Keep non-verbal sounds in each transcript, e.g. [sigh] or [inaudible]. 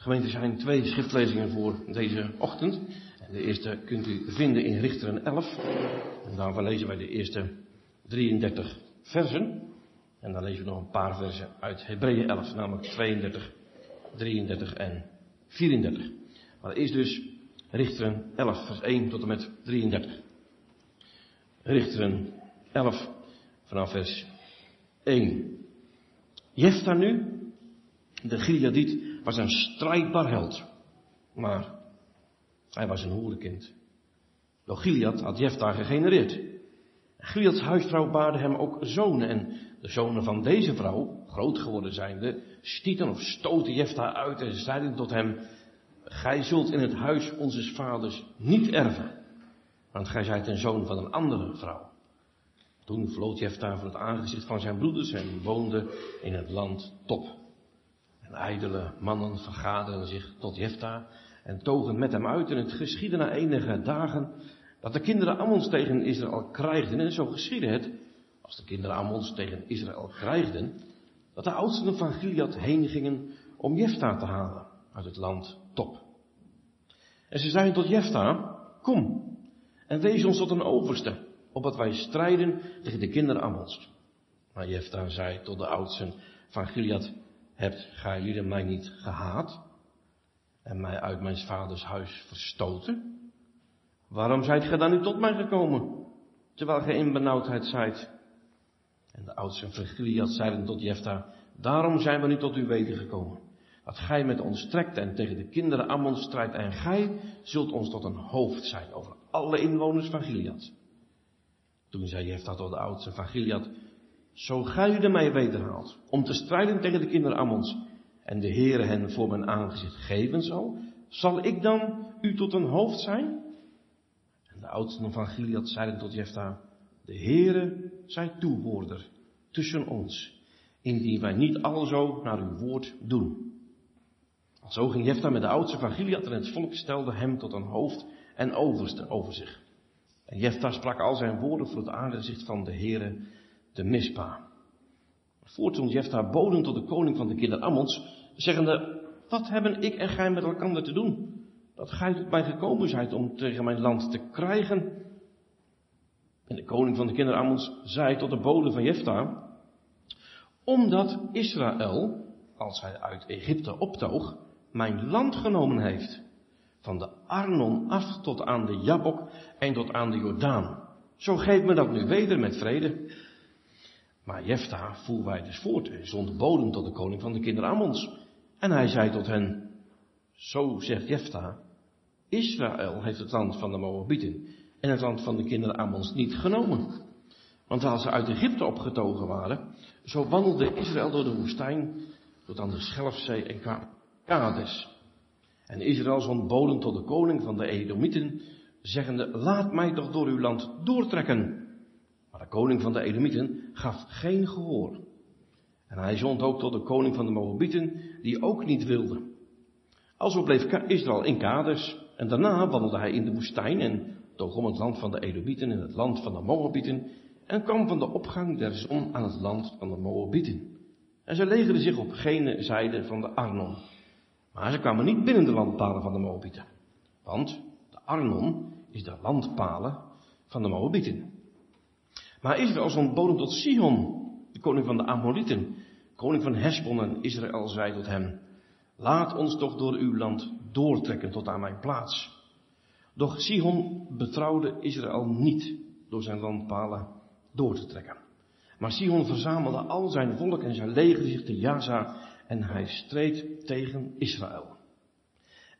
Gemeente zijn twee schriftlezingen voor deze ochtend. De eerste kunt u vinden in Richteren 11. En daarvan lezen wij de eerste 33 versen. En dan lezen we nog een paar versen uit Hebreeën 11, namelijk 32, 33 en 34. Maar eerst dus Richteren 11, vers 1 tot en met 33. Richteren 11, vanaf vers 1. Jefta nu, de Gileadiet, was een strijdbaar held. Maar hij was een hoerenkind. Door Gilead had Jefta gegenereerd. Gileads huisvrouw baarde hem ook zonen. En de zonen van deze vrouw, groot geworden zijnde, stieten of stoten Jefta uit en zeiden tot hem, Gij zult in het huis onze vaders niet erven, want gij zijt een zoon van een andere vrouw. Toen vloot Jefta van het aangezicht van zijn broeders en woonde in het land Top. En ijdele mannen vergaderden zich tot Jefta en togen met hem uit. En het geschiedde na enige dagen dat de kinderen Ammons tegen Israël krijgden. En zo geschiedde het, als de kinderen Ammons tegen Israël krijgden, dat de oudsten van Gilead heen gingen om Jefta te halen uit het land Top. En ze zeiden tot Jefta, kom en wees ons tot een overste, opdat wij strijden tegen de kinderen Ammons. Maar Jefta zei tot de oudsten van Gilead, hebt gij jullie mij niet gehaat en mij uit mijn vaders huis verstoten? Waarom zijt gij dan nu tot mij gekomen, terwijl gij in benauwdheid zijt? En de oudsten van Gilead zeiden tot Jefta, daarom zijn we nu tot u weten gekomen. Dat gij met ons trekt en tegen de kinderen Ammon strijdt en gij zult ons tot een hoofd zijn over alle inwoners van Gilead. Toen zei Jefta tot de oudsten van Gilead, zo gij u mij wederhaalt, om te strijden tegen de kinderen Ammons, en de Heere hen voor mijn aangezicht geven zal, zal ik dan u tot een hoofd zijn? En de oudsten van Gilead zeiden tot Jefta, de Heere zij toehoorder tussen ons, indien wij niet alzo naar uw woord doen. Zo ging Jefta met de oudsten van Gilead en het volk stelde hem tot een hoofd en overste over zich. En Jefta sprak al zijn woorden voor het aangezicht van de Heere de mispa. Voortstond Jefta boden tot de koning van de kinderen Ammons, zeggende, wat hebben ik en gij met elkaar te doen? Dat gij tot mij gekomen zijt om tegen mijn land te krijgen. En de koning van de kinderen Ammons zei tot de bode van Jefta, omdat Israël, als hij uit Egypte optoog, mijn land genomen heeft. Van de Arnon af tot aan de Jabok en tot aan de Jordaan. Zo geeft me dat nu weder met vrede. Maar Jefta voer wij dus voort en zond bodem tot de koning van de kinderen Ammons. En hij zei tot hen, zo zegt Jefta, Israël heeft het land van de Moabieten en het land van de kinderen Ammons niet genomen. Want als ze uit Egypte opgetogen waren, zo wandelde Israël door de woestijn tot aan de Schelfzee en Kades. En Israël zond bodem tot de koning van de Edomieten, zeggende, laat mij toch door uw land doortrekken. Koning van de Edomieten gaf geen gehoor. En hij zond ook tot de koning van de Moabieten, die ook niet wilde. Alzo bleef Israël in Kades, en daarna wandelde hij in de woestijn en toog om het land van de Edomieten en het land van de Moabieten, en kwam van de opgang der zon aan het land van de Moabieten. En zij legerden zich op gene zijde van de Arnon. Maar ze kwamen niet binnen de landpalen van de Moabieten. Want de Arnon is de landpalen van de Moabieten. Maar Israël zond bodem tot Sihon, de koning van de Amorieten, koning van Hesbon en Israël zei tot hem, laat ons toch door uw land doortrekken tot aan mijn plaats. Doch Sihon betrouwde Israël niet door zijn landpalen door te trekken. Maar Sihon verzamelde al zijn volk en zijn leger zich te Jaza en hij streed tegen Israël.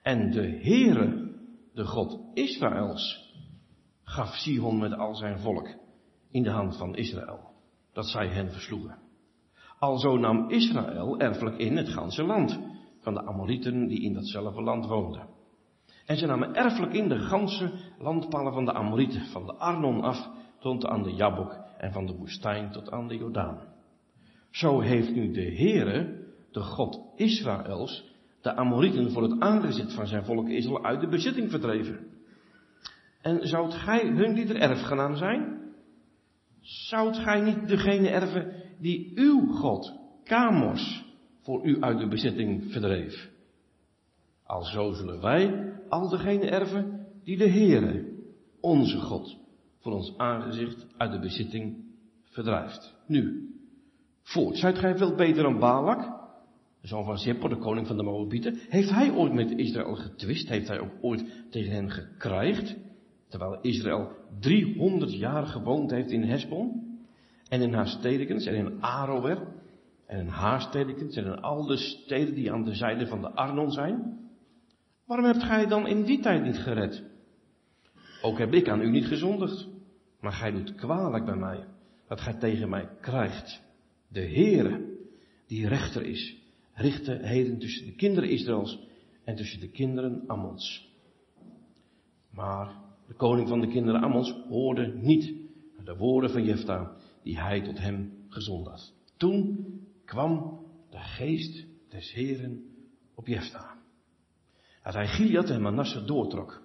En de Heere, de God Israëls, gaf Sihon met al zijn volk in de hand van Israël, dat zij hen versloegen. Alzo nam Israël erfelijk in het ganse land van de Amorieten die in datzelfde land woonden. En ze namen erfelijk in de ganse landpalen van de Amorieten, van de Arnon af tot aan de Jabok en van de woestijn tot aan de Jordaan. Zo heeft nu de Heere, de God Israëls, de Amorieten voor het aangezicht van zijn volk Israël uit de bezitting verdreven. En zoudt gij hun lieder erfgenaam zijn? Zoudt gij niet degene erven die uw God, Kamos, voor u uit de bezitting verdreef? Alzo zullen wij al degene erven die de Heere, onze God, voor ons aangezicht uit de bezitting verdrijft. Nu, voort. Zijt gij veel beter dan Balak? Zoon van Zippor, de koning van de Moabieten. Heeft hij ooit met Israël getwist? Heeft hij ook ooit tegen hen gekrijgd? Terwijl Israël 300 jaar gewoond heeft in Hesbon. En in haar stedekens en in Aroer. En in Haarstedekens en in al de steden die aan de zijde van de Arnon zijn. Waarom hebt gij dan in die tijd niet gered? Ook heb ik aan u niet gezondigd. Maar gij doet kwalijk bij mij. Dat gij tegen mij krijgt. De Heere, die rechter is, richtte heden tussen de kinderen Israëls en tussen de kinderen Ammons. Maar de koning van de kinderen Ammons hoorde niet de woorden van Jefta die hij tot hem gezond had. Toen kwam de geest des Heren op Jefta. Dat hij Gilead en Manasse doortrok.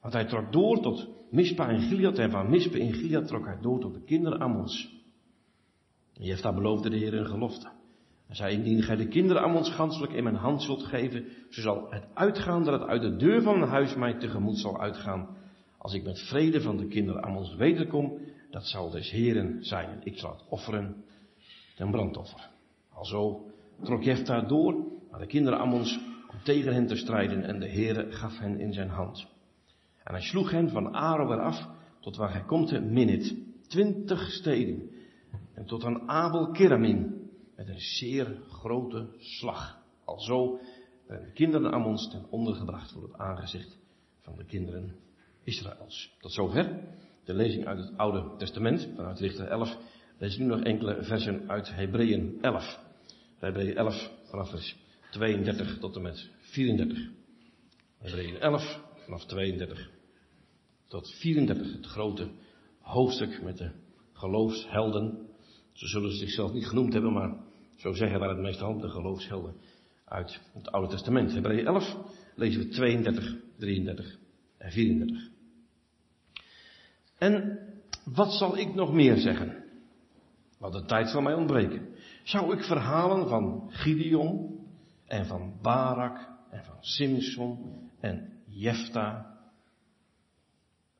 Want hij trok door tot Mispa en Gilead en van Mispa en Gilead trok hij door tot de kinderen Ammons. Jefta beloofde de Heer een gelofte. Hij zei, indien gij de kinderen Ammons ganselijk in mijn hand zult geven, zo zal het uitgaan dat het uit de deur van mijn huis mij tegemoet zal uitgaan. Als ik met vrede van de kinderen Ammons wederkom, dat zal des Heren zijn. Ik zal het offeren ten brandoffer. Alzo trok Jefta door naar de kinderen Ammons om tegen hen te strijden en de Heere gaf hen in zijn hand. En hij sloeg hen van Aroer af tot waar hij komt Minit. Twintig steden. En tot aan Abel Kiramin. Met een zeer grote slag. Alzo werden de kinderen Ammons ten ondergebracht voor het aangezicht van de kinderen Israëls. Tot zover de lezing uit het Oude Testament, vanuit Richter 11. Lees nu nog enkele versen uit Hebreeën 11. Hebreeën 11 vanaf vers 32 tot en met 34. Hebreeën 11 vanaf 32 tot 34. Het grote hoofdstuk met de geloofshelden. Ze zullen zichzelf niet genoemd hebben, maar zo zeggen wij het meestal, de geloofshelden uit het Oude Testament. Hebreeën 11 lezen we 32, 33 en 34. En wat zal ik nog meer zeggen? Want de tijd zal mij ontbreken. Zou ik verhalen van Gideon en van Barak en van Simson en Jefta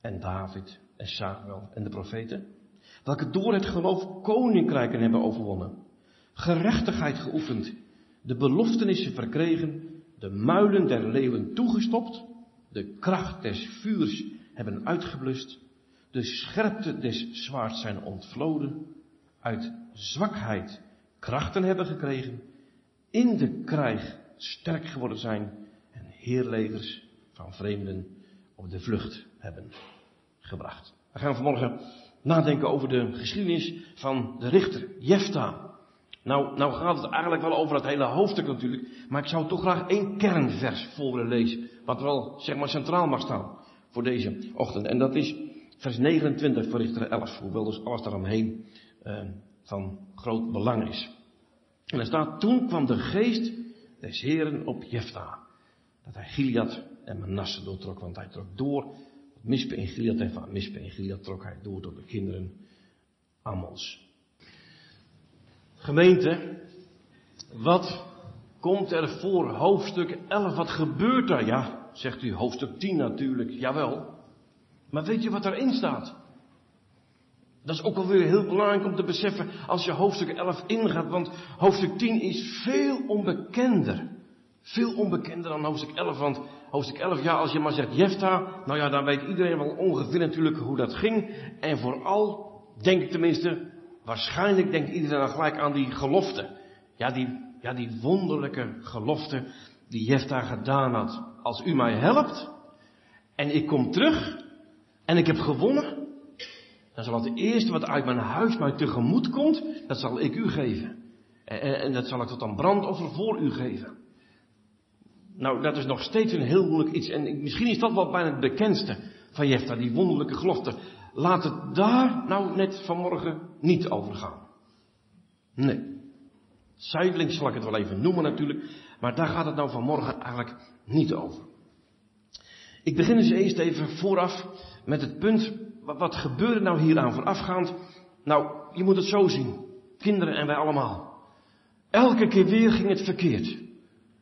en David en Samuel en de profeten? Welke door het geloof koninkrijken hebben overwonnen. Gerechtigheid geoefend. De beloftenissen verkregen. De muilen der leeuwen toegestopt. De kracht des vuurs hebben uitgeblust. De scherpte des zwaards zijn ontvloden. Uit zwakheid krachten hebben gekregen. In de krijg sterk geworden zijn. En heerlegers van vreemden op de vlucht hebben gebracht. We gaan vanmorgen nadenken over de geschiedenis van de richter Jefta. Nou, nou gaat het eigenlijk wel over het hele hoofdstuk natuurlijk, maar ik zou toch graag één kernvers voor willen lezen, wat wel zeg maar centraal mag staan voor deze ochtend. En dat is vers 29 van Richter 11, hoewel dus alles daaromheen uh, van groot belang is. En er staat, toen kwam de geest des Heren op Jefta, dat hij Gilead en Manasse doortrok, want hij trok door Mispe en Gilead en van Mispe en Gilead trok hij door tot de kinderen Ammons. Gemeente, wat komt er voor hoofdstuk 11? Wat gebeurt er? Ja, zegt u, hoofdstuk 10 natuurlijk, jawel. Maar weet je wat erin staat? Dat is ook wel weer heel belangrijk om te beseffen als je hoofdstuk 11 ingaat, want hoofdstuk 10 is veel onbekender. Veel onbekender dan hoofdstuk 11, want hoofdstuk 11, ja, als je maar zegt Jefta, nou ja, dan weet iedereen wel ongeveer natuurlijk hoe dat ging. En vooral, denk ik tenminste, waarschijnlijk denkt iedereen dan gelijk aan die gelofte. Ja, die, ja, die wonderlijke gelofte die Jefta gedaan had. Als u mij helpt, en ik kom terug, en ik heb gewonnen, dan zal het eerste wat uit mijn huis mij tegemoet komt, dat zal ik u geven. En, en dat zal ik tot een brandoffer voor u geven. Nou, dat is nog steeds een heel moeilijk iets. En misschien is dat wel bijna het bekendste van Jefta, die wonderlijke gelofte. Laat het daar nou net vanmorgen niet over gaan. Nee. Zijdelings zal ik het wel even noemen natuurlijk, maar daar gaat het nou vanmorgen eigenlijk niet over. Ik begin dus eerst even vooraf met het punt, wat, gebeurde nou hieraan voorafgaand? Nou, je moet het zo zien, kinderen en wij allemaal. Elke keer weer ging het verkeerd.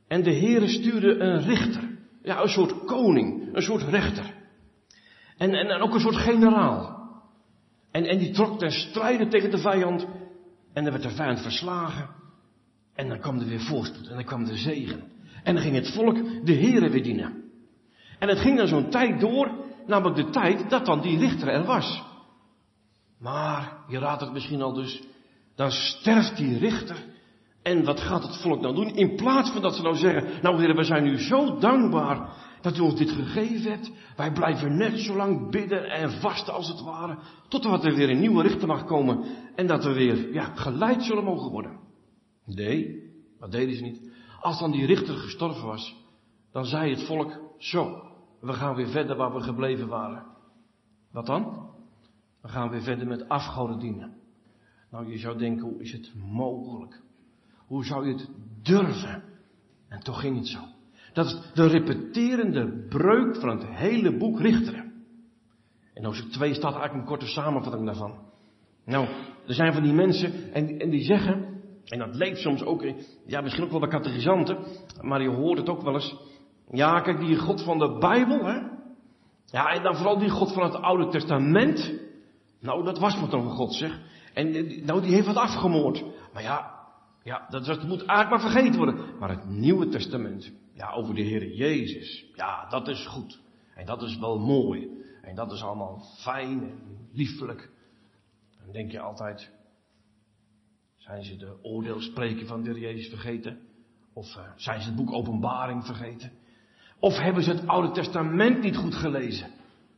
En de Heere stuurde een richter. Ja, een soort koning, een soort rechter. En, en, ook een soort generaal. En, en die trok ten strijde tegen de vijand. En dan werd de vijand verslagen. En dan kwam er weer voorspoed. En dan kwam de zegen. En dan ging het volk de Here weer dienen. En het ging dan zo'n tijd door. Namelijk de tijd dat dan die richter er was. Maar, je raadt het misschien al dus. Dan sterft die richter. En wat gaat het volk nou doen? In plaats van dat ze nou zeggen, nou heren, we zijn u zo dankbaar dat u ons dit gegeven hebt. Wij blijven net zo lang bidden en vasten als het ware, totdat er weer een nieuwe richter mag komen en dat we weer, ja, geleid zullen mogen worden. Nee, dat deden ze niet. Als dan die richter gestorven was, dan zei het volk, zo, we gaan weer verder waar we gebleven waren. Wat dan? We gaan weer verder met afgoden dienen. Nou, je zou denken, hoe is het mogelijk? Hoe zou je het durven? En toch ging het zo. Dat is de repeterende breuk van het hele boek Richteren. En hoofdstuk 2 staat eigenlijk een korte samenvatting daarvan. Nou, er zijn van die mensen en, en die zeggen, en dat leeft soms ook, ja misschien ook wel bij catechisanten, maar je hoort het ook wel eens. Ja, kijk, die God van de Bijbel, hè. Ja, en dan vooral die God van het Oude Testament. Nou, dat was wat een God, zeg. En nou, die heeft wat afgemoord. Maar ja, ja, dat, moet eigenlijk maar vergeten worden. Maar het Nieuwe Testament, ja, over de Heer Jezus, ja, dat is goed. En dat is wel mooi. En dat is allemaal fijn en liefelijk. Dan denk je altijd, zijn ze de oordeelspreken van de Heer Jezus vergeten? Of uh, zijn ze het boek Openbaring vergeten? Of hebben ze het Oude Testament niet goed gelezen?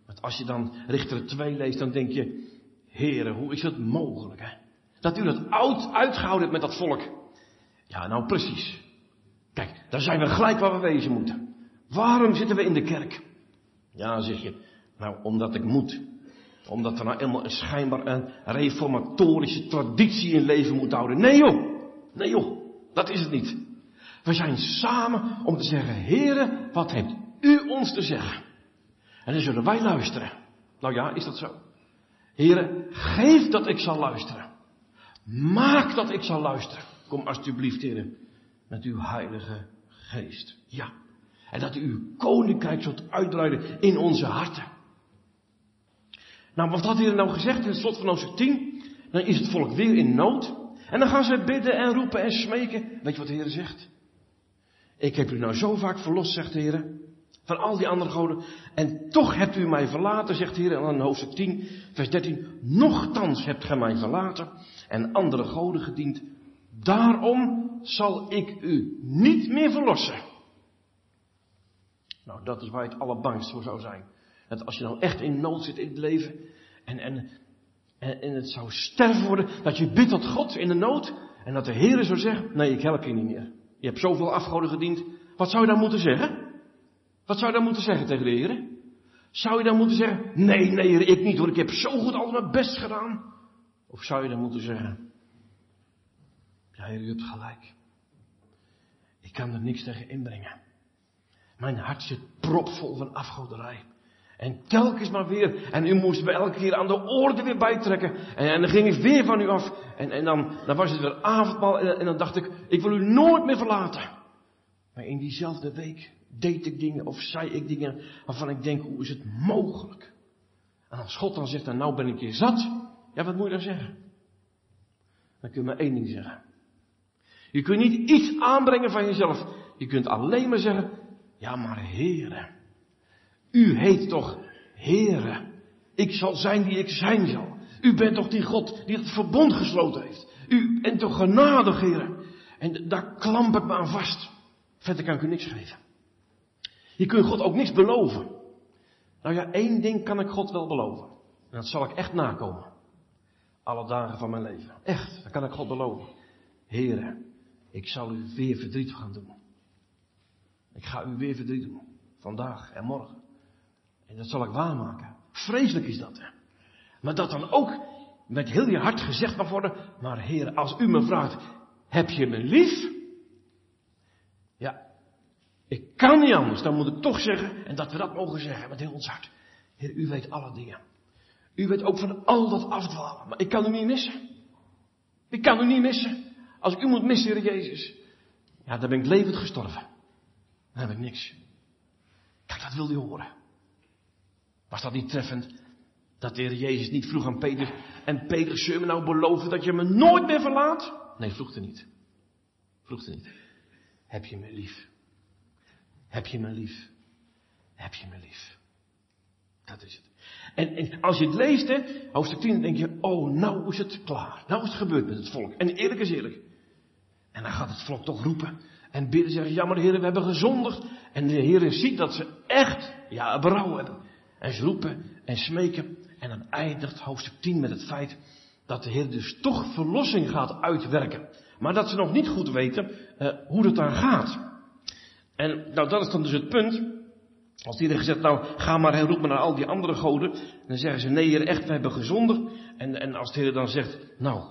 Want als je dan Richter 2 leest, dan denk je, heren, hoe is dat mogelijk, hè? Dat u dat oud uitgehouden hebt met dat volk. Ja, nou precies. Kijk, daar zijn we gelijk waar we wezen moeten. Waarom zitten we in de kerk? Ja, zeg je. Nou, omdat ik moet. Omdat er nou eenmaal een schijnbaar een reformatorische traditie in leven moet houden. Nee joh. Nee joh. Dat is het niet. We zijn samen om te zeggen, heren, wat hebt u ons te zeggen? En dan zullen wij luisteren. Nou ja, is dat zo? Heren, geef dat ik zal luisteren. Maak dat ik zal luisteren. Kom alsjeblieft, heren, met uw heilige geest. Ja. En dat u uw koninkrijk zult uitbreiden in onze harten. Nou, wat had hij er nou gezegd in het slot van hoofdstuk 10? Dan is het volk weer in nood. En dan gaan ze bidden en roepen en smeken. Weet je wat de Heer zegt? Ik heb u nou zo vaak verlost, zegt de Heer. Van al die andere goden. En toch hebt u mij verlaten, zegt de Heer. Dan hoofdstuk 10, vers 13. Nochtans hebt gij mij verlaten en andere goden gediend. Daarom zal ik u niet meer verlossen. Nou, dat is waar je het allerbangst voor zou zijn. Dat als je nou echt in nood zit in het leven en, en, en, en het zou sterven worden, dat je bidt tot God in de nood en dat de Heer zou zeggen, nee, ik help je niet meer. Je hebt zoveel afgoden gediend. Wat zou je dan moeten zeggen? Wat zou je dan moeten zeggen tegen de Heer? Zou je dan moeten zeggen, nee, nee, ik niet hoor, ik heb zo goed al mijn best gedaan. Of zou je dan moeten zeggen, ja Heer, u hebt gelijk. Ik kan er niks tegen inbrengen. Mijn hart zit propvol van afgoderij. En telkens maar weer. En u moest me elke keer aan de orde weer bijtrekken. En, en dan ging ik weer van u af. En, en dan, was het weer avondmaal. En, en dan dacht ik, ik wil u nooit meer verlaten. Maar in diezelfde week deed ik dingen of zei ik dingen waarvan ik denk, hoe is het mogelijk? En als God dan zegt, nou ben ik je zat. Ja, wat moet je dan zeggen? Dan kun je maar één ding zeggen. Je kunt niet iets aanbrengen van jezelf. Je kunt alleen maar zeggen, ja maar heren. U heet toch heren. Ik zal zijn die ik zijn zal. U bent toch die God die het verbond gesloten heeft. U bent toch genadig, heren. En daar klamp ik me aan vast. Verder kan ik u niks geven. Je kunt God ook niks beloven. Nou ja, één ding kan ik God wel beloven. En dat zal ik echt nakomen. Alle dagen van mijn leven. Echt, dat kan ik God beloven. Heren, ik zal u weer verdriet gaan doen. Ik ga u weer verdriet doen. Vandaag en morgen. En dat zal ik waarmaken. Vreselijk is dat. Hè? Maar dat dan ook met heel je hart gezegd mag worden. Maar Heer, als u me vraagt, heb je me lief? Ja, ik kan niet anders. Dan moet ik toch zeggen, en dat we dat mogen zeggen met heel ons hart. Heer, u weet alle dingen. U weet ook van al dat afdwalen. Maar ik kan u niet missen. Ik kan u niet missen. Als ik u moet missen, Heer Jezus. Ja, dan ben ik levend gestorven. Dan heb ik niks. dat wil hij horen. Was dat niet treffend? Dat de Heer Jezus niet vroeg aan Peter, en Peter, zul je me nou beloven dat je me nooit meer verlaat? Nee, vroeg er niet. Vroeg er niet. Heb je me lief? Heb je me lief? Heb je me lief? Dat is het. En, en als je het leest, hè, hoofdstuk 10, dan denk je, oh, nou is het klaar. Nou is het gebeurd met het volk. En eerlijk is eerlijk. En dan gaat het volk toch roepen en bidden zeggen, ja maar Heer, we hebben gezondigd. En de Heer ziet dat ze echt, ja, berouw hebben. En ze roepen en smeken. En dan eindigt hoofdstuk 10 met het feit dat de Heer dus toch verlossing gaat uitwerken. Maar dat ze nog niet goed weten uh, hoe het dan gaat. En nou, dat is dan dus het punt. Als die gezegd, nou, ga maar en roep maar naar al die andere goden. Dan zeggen ze, nee heer, echt, we hebben gezondigd. En, en als de Heer dan zegt, nou,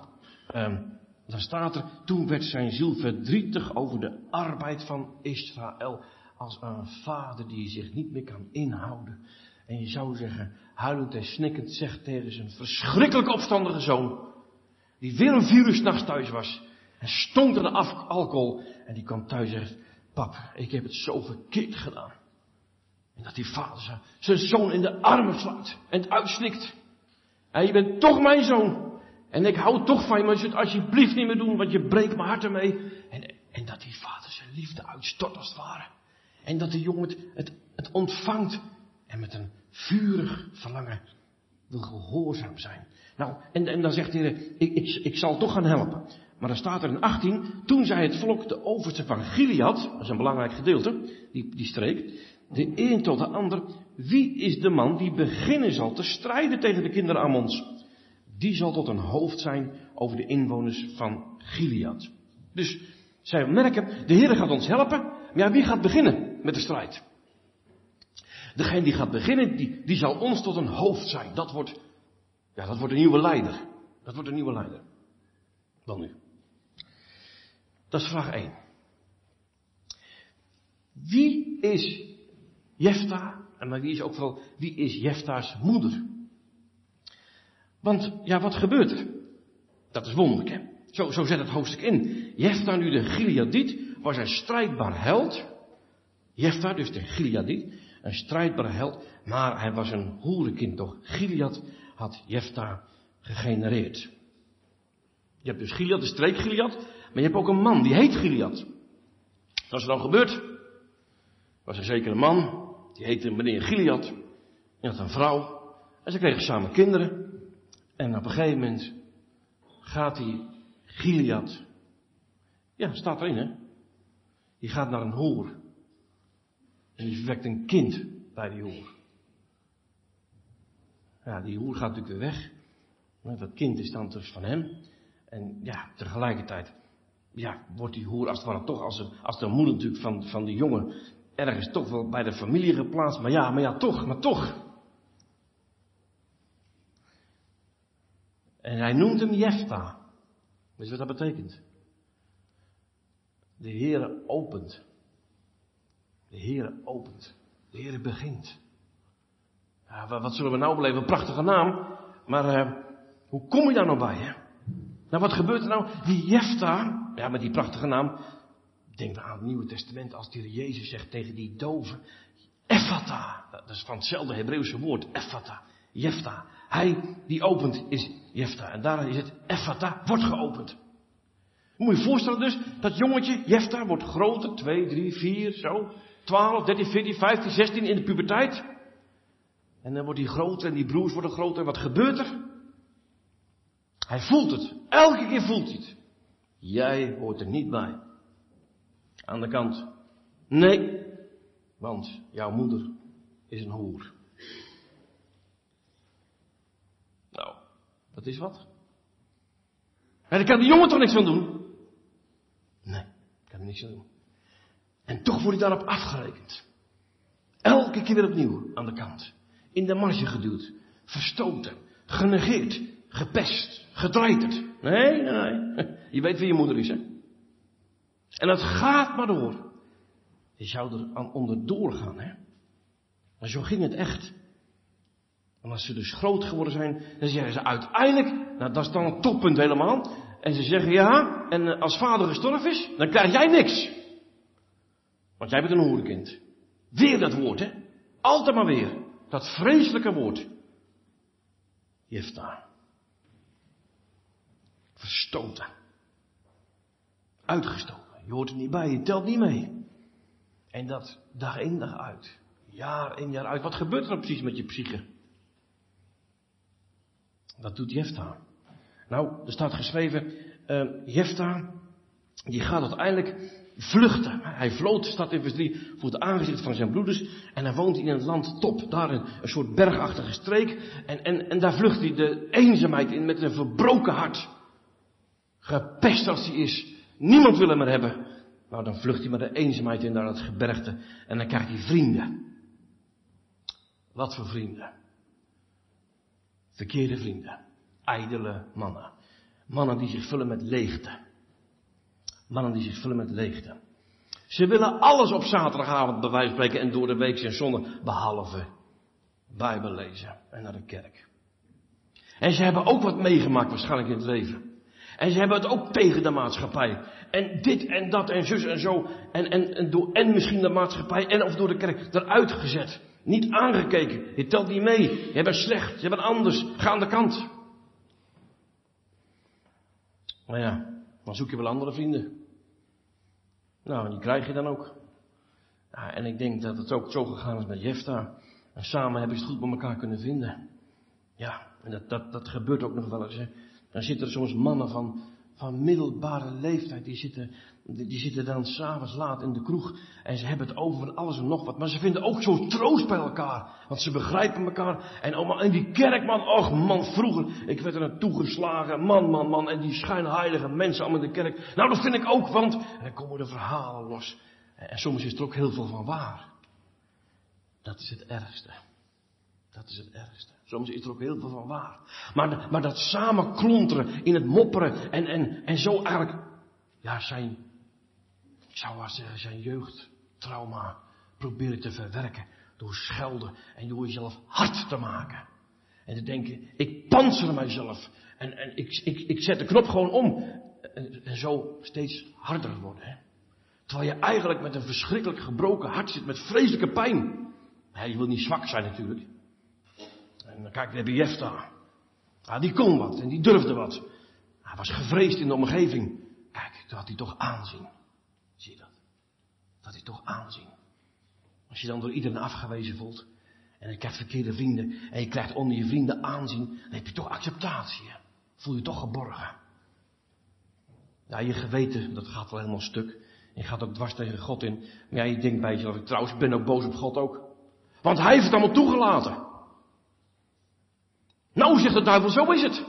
um, dan staat er, toen werd zijn ziel verdrietig over de arbeid van Israël. Als een vader die zich niet meer kan inhouden. En je zou zeggen, huilend en snikkend zegt tegen zijn verschrikkelijk opstandige zoon. Die weer een virus nachts thuis was. En stonk er de alcohol. En die kwam thuis en zegt, pap, ik heb het zo verkeerd gedaan. En dat die vader zijn zoon in de armen slaat. En het uitsnikt. En je bent toch mijn zoon. En ik hou toch van je, maar je het alsjeblieft niet meer doen, want je breekt mijn hart ermee. En, en dat die vader zijn liefde uitstort als het ware. En dat de jongen het, het ontvangt. En met een vurig verlangen wil gehoorzaam zijn. Nou, en, en dan zegt hij, ik, ik, ik zal toch gaan helpen. Maar dan staat er in 18, toen zei het volk de overste van Gilead, dat is een belangrijk gedeelte, die, die streek, de een tot de ander, wie is de man die beginnen zal te strijden tegen de kinderen Ammons? Die zal tot een hoofd zijn over de inwoners van Gilead. Dus zij merken, de Heer gaat ons helpen, maar ja, wie gaat beginnen met de strijd? Degene die gaat beginnen, die, die zal ons tot een hoofd zijn. Dat wordt, ja, dat wordt een nieuwe leider. Dat wordt een nieuwe leider. Dan nu. Dat is vraag 1. Wie is Jefta? En wie is ook wel, wie is Jefta's moeder? Want, ja, wat gebeurt er? Dat is wonderlijk, hè? Zo, zo zet het hoofdstuk in. Jefta nu de Gileadiet was een strijdbaar held. Jefta, dus de Gileadiet, een strijdbaar held, maar hij was een hoerenkind toch. Gilead had Jefta gegenereerd. Je hebt dus Gilead, de streek Gilead, maar je hebt ook een man, die heet Gilead. Wat is er dan gebeurd? was een zekere man, die heette meneer Gilead. Die had een vrouw. En ze kregen samen kinderen. En op een gegeven moment gaat die Gilead. Ja, staat erin hè. Die gaat naar een hoer. En die verwekt een kind bij die hoer. Ja, die hoer gaat natuurlijk weer weg. Dat kind is dan dus van hem. En ja, tegelijkertijd ja, wordt die hoer als het ware toch als, als de moeder natuurlijk van, van die jongen ergens toch wel bij de familie geplaatst. Maar ja, maar ja, toch, maar toch. En hij noemt hem Jefta. Weet je wat dat betekent? De Heere opent. De Heere opent. De Heere begint. Ja, wat zullen we nou beleven? Een prachtige naam. Maar uh, hoe kom je daar nou bij? Hè? Nou, wat gebeurt er nou? Die Jefta, ja, met die prachtige naam. Denk aan het Nieuwe Testament als die Jezus zegt tegen die doven. Effata. Dat is van hetzelfde Hebreeuwse woord. Effata. Jefta. Hij die opent is Jefta. En daar is het Effata, wordt geopend. Moet je je voorstellen dus, dat jongetje, Jefta, wordt groter, 2, 3, 4, zo, 12, 13, 14, 15, 16 in de puberteit. En dan wordt hij groter en die broers worden groter. En wat gebeurt er? Hij voelt het. Elke keer voelt hij het. Jij hoort er niet bij. Aan de kant. Nee, want jouw moeder is een hoer. Nou, dat is wat. En daar kan de jongen toch niks van doen? Nee, kan er niks aan doen. En toch wordt hij daarop afgerekend. Elke keer weer opnieuw aan de kant. In de marge geduwd. Verstoten. Genegeerd. Gepest. Gedreiterd. Nee, nee, nee. [laughs] Je weet wie je moeder is, hè? En het gaat maar door. Je zou er aan onderdoor gaan, hè? Maar zo ging het echt. En als ze dus groot geworden zijn, dan zeggen ze uiteindelijk, nou dat is dan een toppunt helemaal. En ze zeggen ja, en eh, als vader gestorven is, dan krijg jij niks. Want jij bent een hoerenkind. Weer dat woord, hè? Altijd maar weer. Dat vreselijke woord. Jefta. Verstoten. Uitgestoten. Je hoort er niet bij, je telt niet mee. En dat dag in dag uit. Jaar in jaar uit. Wat gebeurt er precies met je psyche? Dat doet Jefta. Nou, er staat geschreven, uh, Jefta, die gaat uiteindelijk vluchten. Hij vloot, staat in vers 3, voor het aangezicht van zijn broeders. En hij woont in een land top, daar een, een soort bergachtige streek. En, en, en daar vlucht hij de eenzaamheid in met een verbroken hart. Gepest als hij is. Niemand wil hem er hebben. Nou, dan vlucht hij met de eenzaamheid in naar het gebergte. En dan krijgt hij vrienden. Wat voor vrienden? Verkeerde vrienden. Ijdele mannen. Mannen die zich vullen met leegte. Mannen die zich vullen met leegte. Ze willen alles op zaterdagavond bij wijze van spreken en door de week zijn zonne, behalve Bijbel lezen en naar de kerk. En ze hebben ook wat meegemaakt waarschijnlijk in het leven. En ze hebben het ook tegen de maatschappij. En dit en dat en zus en zo. En, en, en, door, en misschien de maatschappij en of door de kerk eruit gezet. Niet aangekeken. Je telt niet mee. Je bent slecht. Je bent anders. Ga aan de kant. Maar ja, dan zoek je wel andere vrienden. Nou, die krijg je dan ook. Ja, en ik denk dat het ook zo gegaan is met Jefta. En samen hebben ze het goed met elkaar kunnen vinden. Ja, en dat, dat, dat gebeurt ook nog wel eens. Dan zitten er soms mannen van, van middelbare leeftijd, die zitten, die zitten dan s'avonds laat in de kroeg en ze hebben het over van alles en nog wat. Maar ze vinden ook zo troost bij elkaar, want ze begrijpen elkaar. En, oh, en die kerkman, och man, vroeger, ik werd er naartoe geslagen, man, man, man, en die schijnheilige mensen allemaal in de kerk. Nou, dat vind ik ook, want, en dan komen de verhalen los. En soms is er ook heel veel van waar. Dat is het ergste. Dat is het ergste. Soms is er ook heel veel van waar. Maar, maar dat samen klonteren in het mopperen en, en, en zo eigenlijk, ja, zijn, ik zou maar zeggen, zijn jeugdtrauma proberen te verwerken. Door schelden en door jezelf hard te maken. En te denken, ik panzer mijzelf. En, en ik, ik, ik zet de knop gewoon om. En, zo steeds harder worden. Hè? Terwijl je eigenlijk met een verschrikkelijk gebroken hart zit, met vreselijke pijn. Je wil niet zwak zijn natuurlijk. En dan kijk, hebben Jefta. Ja, die kon wat en die durfde wat. Hij was gevreesd in de omgeving. Kijk, toen had hij toch aanzien. Dat? Hij toch aanzien. Als je dan door iedereen afgewezen voelt. En je krijgt verkeerde vrienden. En je krijgt onder je vrienden aanzien. Dan heb je toch acceptatie. Voel je toch geborgen. Ja, je geweten, dat gaat wel helemaal stuk. Je gaat ook dwars tegen God in. Maar ja, je denkt bij jezelf, trouwens, ik ben ook boos op God ook. Want hij heeft het allemaal toegelaten. Nou, zegt de duivel, zo is het.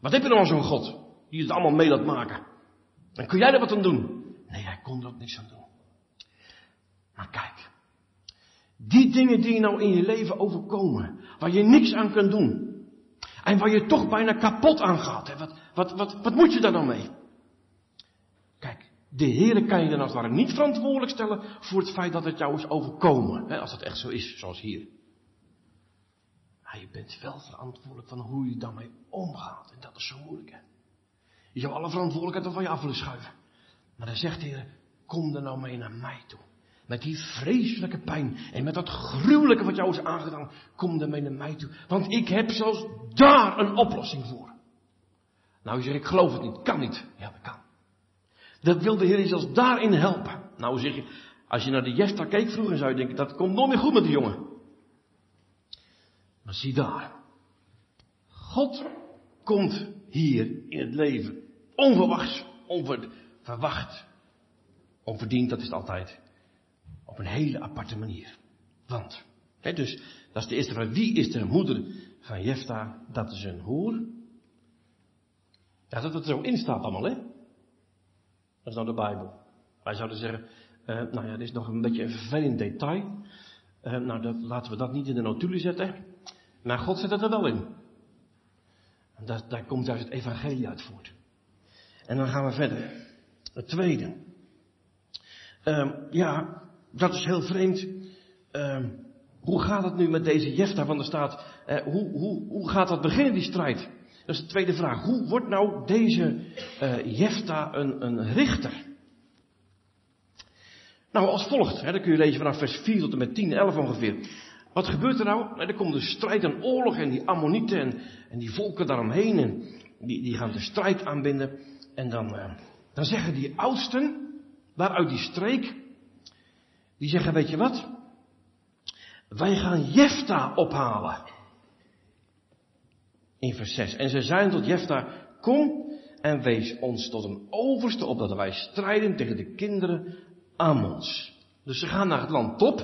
Wat heb je nou aan zo'n God? Die het allemaal mee laat maken. En kun jij er wat aan doen? Nee, hij kon er ook niks aan doen. Maar kijk. Die dingen die je nou in je leven overkomen. Waar je niks aan kunt doen. En waar je toch bijna kapot aan gaat. Hè? Wat, wat, wat, wat moet je daar dan mee? Kijk, de Heer kan je dan als het ware niet verantwoordelijk stellen voor het feit dat het jou is overkomen. Hè? Als dat echt zo is, zoals hier. Maar je bent wel verantwoordelijk van hoe je daarmee omgaat. En dat is zo moeilijk, hè. Je zou alle verantwoordelijkheid van je af willen schuiven. Maar dan zegt de Heer, kom er nou mee naar mij toe. Met die vreselijke pijn en met dat gruwelijke wat jou is aangedaan, kom er mee naar mij toe. Want ik heb zelfs daar een oplossing voor. Nou, je zegt, ik geloof het niet, kan niet. Ja, dat kan. Dat wil de Heer je zelfs daarin helpen. Nou zeg je, als je naar de Jesta keek vroeger zou je denken, dat komt nooit meer goed met die jongen. Maar zie daar. God komt hier in het leven. Onverwachts, onverwacht. Onverdiend, dat is het altijd. Op een hele aparte manier. Want, hè, dus, dat is de eerste vraag. Wie is de moeder van Jefta? Dat is een hoer. Ja, dat het er zo in staat allemaal, hè? Dat is nou de Bijbel. Wij zouden zeggen, uh, nou ja, dit is nog een beetje een vervelend detail. Uh, nou, dat, laten we dat niet in de notulen zetten. Maar God zet het er wel in. En daar, daar komt juist het evangelie uit voort. En dan gaan we verder. Het tweede. Um, ja, dat is heel vreemd. Um, hoe gaat het nu met deze Jefta van de staat? Uh, hoe, hoe, hoe gaat dat beginnen, die strijd? Dat is de tweede vraag. Hoe wordt nou deze uh, Jefta een, een richter? Nou, als volgt, hè, dan kun je lezen vanaf vers 4 tot en met 10, 11 ongeveer. Wat gebeurt er nou? nou er komt de strijd en oorlog en die Ammonieten en, en die volken daaromheen. En die, die gaan de strijd aanbinden. En dan, uh, dan zeggen die oudsten, waaruit die streek, die zeggen, weet je wat? Wij gaan Jefta ophalen. In vers 6. En ze zeiden tot Jefta, kom en wees ons tot een overste, opdat wij strijden tegen de kinderen Ammons. Dus ze gaan naar het land Top.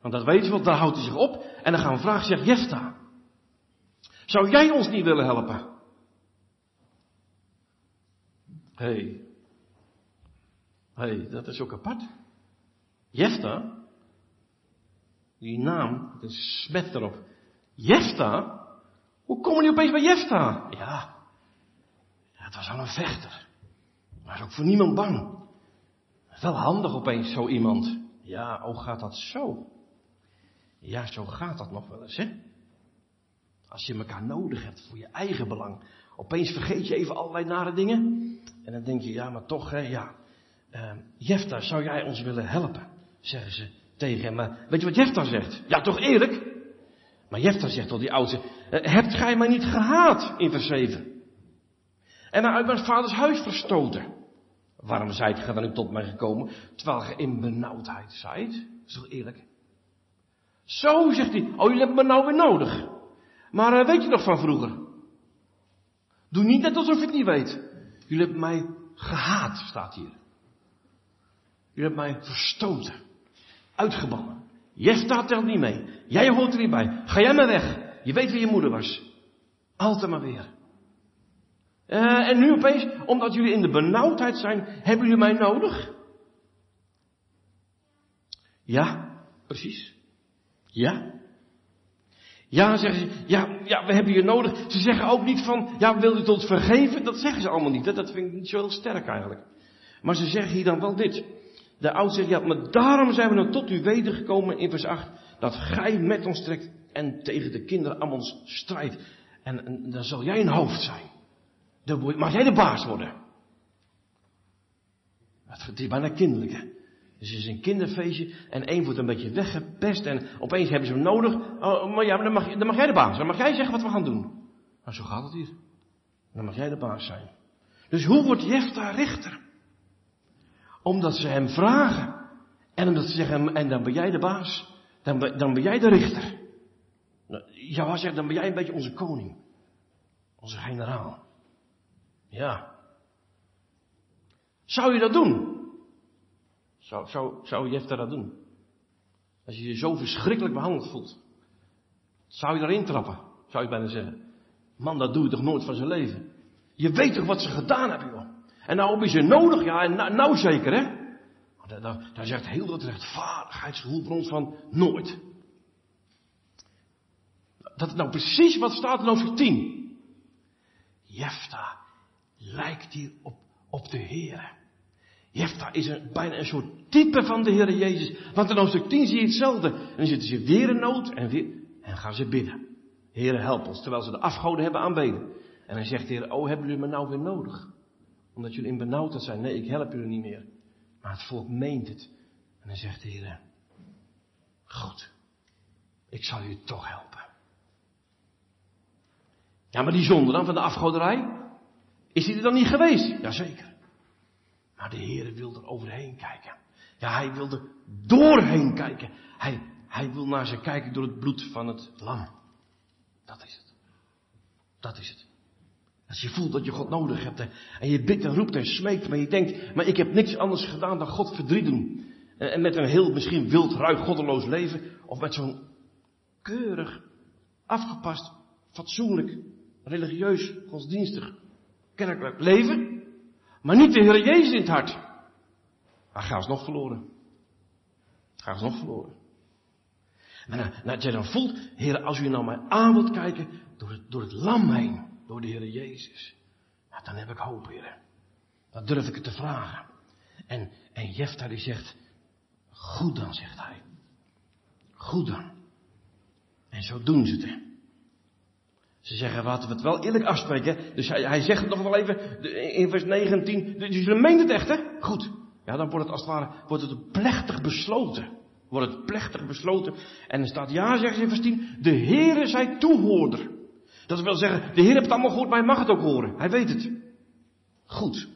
Want dat weten we, want daar houdt hij zich op. En dan gaan we vragen, zegt Jefta. Zou jij ons niet willen helpen? Hé. Hey. Hé, hey, dat is ook apart. Jefta. Die naam, het is smet erop. Jefta? Hoe komen die opeens bij Jefta? Ja. Het was al een vechter. Maar ook voor niemand bang. Wel handig opeens zo iemand. Ja, hoe gaat dat zo? Ja, zo gaat dat nog wel eens, hè? Als je elkaar nodig hebt voor je eigen belang. Opeens vergeet je even allerlei nare dingen. En dan denk je, ja, maar toch, hè, ja. Uh, Jefta, zou jij ons willen helpen? Zeggen ze tegen hem. Maar weet je wat Jefta zegt? Ja, toch eerlijk? Maar Jefta zegt tot die oudste, uh, hebt gij mij niet gehaat in vers 7? En mij uit mijn vaders huis verstoten. Waarom zijt gij dan nu tot mij gekomen, terwijl ge in benauwdheid zijt? Is toch eerlijk? Zo, zegt hij. Oh, jullie hebben me nou weer nodig. Maar uh, weet je nog van vroeger? Doe niet net alsof je het niet weet. Jullie hebben mij gehaat, staat hier. Jullie hebben mij verstoten. Uitgebannen. Jefta telt niet mee. Jij hoort er niet bij. Ga jij maar weg. Je weet wie je moeder was. Altijd maar weer. Uh, en nu opeens, omdat jullie in de benauwdheid zijn, hebben jullie mij nodig? Ja, precies. Ja? Ja, zeggen ze, ja, ja, we hebben je nodig. Ze zeggen ook niet van, ja, wil u ons vergeven? Dat zeggen ze allemaal niet. Dat vind ik niet zo heel sterk eigenlijk. Maar ze zeggen hier dan wel dit. De oud zegt, ja, maar daarom zijn we dan tot u wedergekomen in vers 8. Dat gij met ons trekt en tegen de kinderen aan ons strijdt. En, en dan zal jij een hoofd zijn. Dan mag jij de baas worden. Het is bijna kinderlijk, hè? Dus het is een kinderfeestje en één wordt een beetje weggepest en opeens hebben ze hem nodig. Oh, maar ja, dan mag, dan mag jij de baas. Dan mag jij zeggen wat we gaan doen. Maar zo gaat het hier. Dan mag jij de baas zijn. Dus hoe wordt Jefta richter? Omdat ze hem vragen. En omdat ze zeggen, en dan ben jij de baas. Dan, dan ben jij de richter. Ja, zegt, dan ben jij een beetje onze koning. Onze generaal. Ja. Zou je dat doen? Zou, zou, zou dat doen? Als je je zo verschrikkelijk behandeld voelt. Zou je daarin trappen? Zou je bijna zeggen. Man, dat doe je toch nooit van zijn leven? Je weet toch wat ze gedaan hebben, joh? En nou heb je ze nodig? Ja, nou, zeker, hè? Daar, zegt heel dat rechtvaardigheidsgevoel van ons van nooit. Dat is nou precies wat staat in hoofdstuk 10. Jefta lijkt hier op, op de Heer. Jefta is een, bijna een soort type van de Heer Jezus. Want in hoofdstuk 10 zie je hetzelfde. En dan zitten ze weer in nood en, en gaan ze bidden. Heer, help ons. Terwijl ze de afgoden hebben aanbeden. En dan zegt de Heer, oh, hebben jullie me nou weer nodig? Omdat jullie in benauwdheid zijn. Nee, ik help jullie niet meer. Maar het volk meent het. En dan zegt de Heer, goed, ik zal jullie toch helpen. Ja, maar die zonde dan van de afgoderij? Is die er dan niet geweest? Jazeker. Maar de Heer wil er overheen kijken. Ja, hij wil er doorheen kijken. Hij, hij wil naar ze kijken door het bloed van het lam. Dat is het. Dat is het. Als je voelt dat je God nodig hebt en je bidt en roept en smeekt, maar je denkt, maar ik heb niks anders gedaan dan God verdriet doen. En met een heel misschien wild, ruig, goddeloos leven, of met zo'n keurig, afgepast, fatsoenlijk, religieus, godsdienstig, kerkelijk leven. Maar niet de Heer Jezus in het hart. Maar ga eens nog verloren. Ga eens nog verloren. En nou, nou, dat je dan voelt, Heer, als u nou mij aan wilt kijken, door het, door het lam heen, door de Heer Jezus. Nou, dan heb ik hoop, Heer. Dan durf ik het te vragen. En, en Jefta die zegt, goed dan, zegt hij. Goed dan. En zo doen ze het. Ze zeggen, laten we het wel eerlijk afspreken. Dus hij, hij zegt het nog wel even in vers 19. Dus jullie meent het echt, hè? Goed. Ja, dan wordt het als het ware, wordt het plechtig besloten. Wordt het plechtig besloten. En er staat, ja, zeggen ze in vers 10, de Heere zij toehoorder. Dat wil zeggen, de Heer heeft het allemaal goed, maar hij mag het ook horen. Hij weet het. Goed,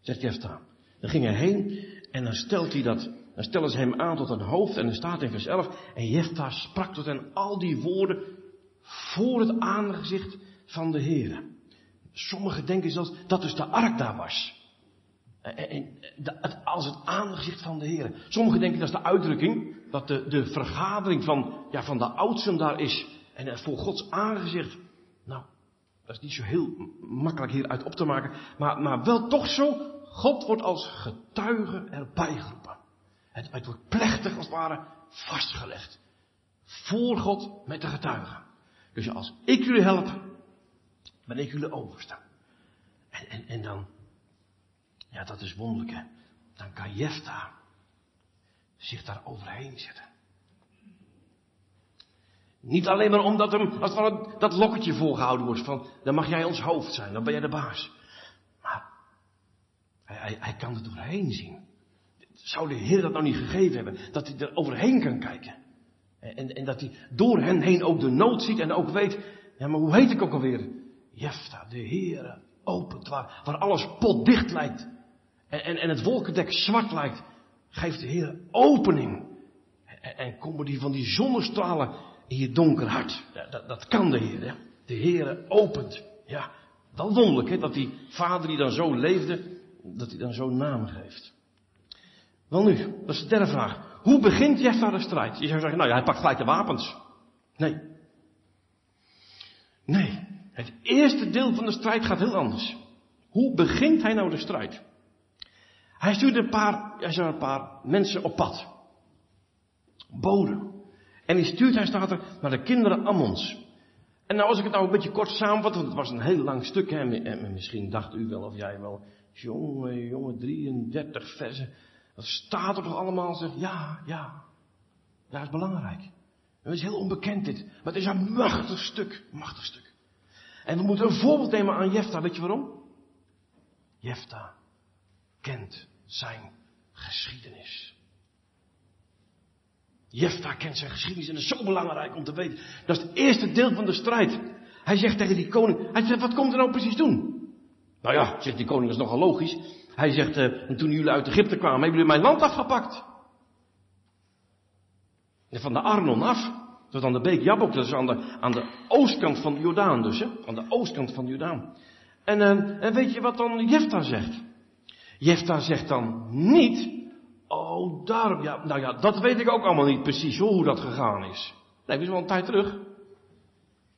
zegt Jefta. Dan ging hij heen en dan stelt hij dat, dan stellen ze hem aan tot een hoofd en dan staat in vers 11, en Jefta sprak tot hen al die woorden voor het aangezicht van de Heer. Sommigen denken zelfs dat dus de ark daar was. En, als het aangezicht van de Heer. Sommigen denken dat is de uitdrukking, dat de, de vergadering van, ja, van de oudsten daar is. En voor Gods aangezicht. Nou, dat is niet zo heel makkelijk hieruit op te maken. Maar, maar wel toch zo, God wordt als getuige erbij geroepen. Het, het wordt plechtig als het ware vastgelegd. Voor God met de getuigen. Dus als ik jullie help, ben ik jullie overste. En, en, en dan, ja dat is wonderlijk hè. Dan kan Jefta zich daar overheen zetten. Niet alleen maar omdat hem, als het dat lokketje voorgehouden wordt van, dan mag jij ons hoofd zijn, dan ben jij de baas. Maar, hij, kan er doorheen zien. Zou de Heer dat nou niet gegeven hebben? Dat hij er overheen kan kijken. En, en dat hij door hen heen ook de nood ziet en ook weet, ja maar hoe heet ik ook alweer? Jefta, de Heere, opent, waar, waar alles potdicht lijkt. En, en, het wolkendek zwart lijkt, geeft de Heer opening. En, en komen die van die zonnestralen je donker hart. Dat, dat kan de Heer, hè? De Heer opent. Ja, dat wonderlijk, hè? Dat die vader die dan zo leefde, dat hij dan zo'n naam geeft. Wel nu, dat is de derde vraag. Hoe begint Jefta de strijd? Je zou zeggen, nou ja, hij pakt gelijk de wapens. Nee. Nee. Het eerste deel van de strijd gaat heel anders. Hoe begint hij nou de strijd? Hij stuurt een paar, hij een paar mensen op pad. Boden. En die stuurt, hij staat er, naar de kinderen Ammons. En nou, als ik het nou een beetje kort samenvat, want het was een heel lang stuk, hè, en misschien dacht u wel of jij wel, jongen, jongen, 33 versen. Dat staat er toch allemaal, zeg, ja, ja. Dat is belangrijk. Het is heel onbekend dit, maar het is een machtig stuk, machtig stuk. En we moeten een voorbeeld nemen aan Jefta, weet je waarom? Jefta kent zijn geschiedenis. Jefta kent zijn geschiedenis en is zo belangrijk om te weten. Dat is het eerste deel van de strijd. Hij zegt tegen die koning, hij zegt, wat komt er nou precies doen? Nou ja, zegt die koning, is nogal logisch. Hij zegt, uh, toen jullie uit Egypte kwamen, hebben jullie mijn land afgepakt. En van de Arnon af, tot aan de beek Jabok, dat is aan de, aan de oostkant van de Jordaan dus, hè? aan de oostkant van de Jordaan. En, uh, en weet je wat dan Jefta zegt? Jefta zegt dan niet, Oh, daarom, ja, nou ja, dat weet ik ook allemaal niet precies hoe dat gegaan is. Nee, we zijn wel een tijd terug.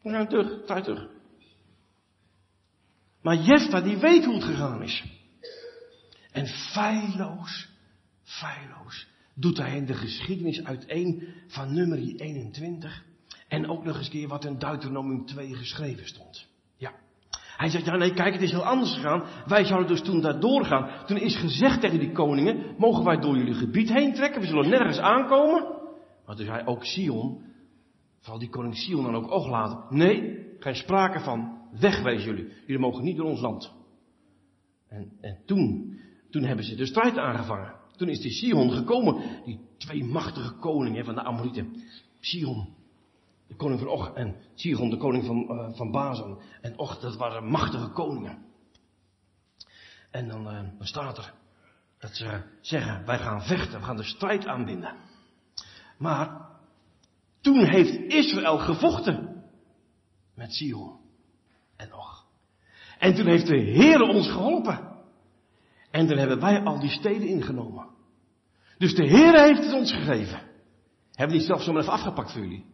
We zijn terug, tijd terug. Maar Jefta, die weet hoe het gegaan is. En feilloos, feilloos, doet hij in de geschiedenis uiteen van nummer 21. En ook nog eens keer wat in Deuteronomium 2 geschreven stond. Hij zegt, ja nee, kijk, het is heel anders gegaan. Wij zouden dus toen daar doorgaan. Toen is gezegd tegen die koningen, mogen wij door jullie gebied heen trekken? We zullen nergens aankomen. Maar toen zei ook Sion, zal die koning Sion dan ook oog laten? Nee, geen sprake van. Wegwezen jullie. Jullie mogen niet door ons land. En, en toen, toen hebben ze de strijd aangevangen. Toen is die Sion gekomen. Die twee machtige koningen van de Amorieten. Sion de koning van Och en Sigon, de koning van, uh, van Bazan. En Och, dat waren machtige koningen. En dan, uh, staat er dat ze zeggen, wij gaan vechten, we gaan de strijd aanbinden. Maar toen heeft Israël gevochten met Sion en Och. En toen heeft de Heer ons geholpen. En toen hebben wij al die steden ingenomen. Dus de Heer heeft het ons gegeven. Hebben we niet zelf zomaar even afgepakt voor jullie?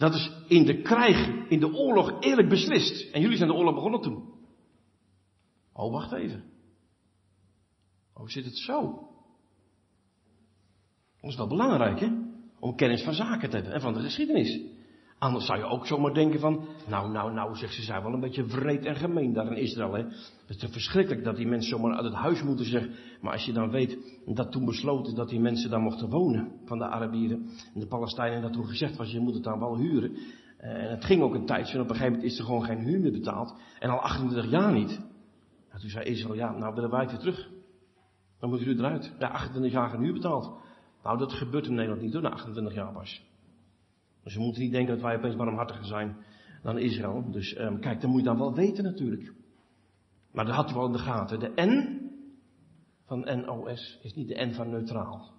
Dat is in de krijg, in de oorlog eerlijk beslist. En jullie zijn de oorlog begonnen toen. Oh, wacht even. Oh, zit het zo? Dat is wel belangrijk, hè? Om kennis van zaken te hebben en van de geschiedenis. Anders zou je ook zomaar denken van, nou, nou, nou, zegt ze, zijn wel een beetje wreed en gemeen daar in Israël, hè. Het is verschrikkelijk dat die mensen zomaar uit het huis moeten zeggen. Maar als je dan weet dat toen besloten dat die mensen daar mochten wonen, van de Arabieren en de Palestijnen, dat toen gezegd was, je moet het dan wel huren. Eh, en het ging ook een tijdje, en op een gegeven moment is er gewoon geen huur meer betaald. En al 28 jaar niet. Nou, toen zei Israël, ja, nou willen wij weer terug. Dan moet u eruit. Ja, 28 jaar nu betaald. Nou, dat gebeurt in Nederland niet door na 28 jaar pas. Dus we moeten niet denken dat wij opeens barmhartiger zijn dan Israël. Dus um, kijk, dat moet je dan wel weten natuurlijk. Maar dat had u wel in de gaten. De N van NOS is niet de N van neutraal.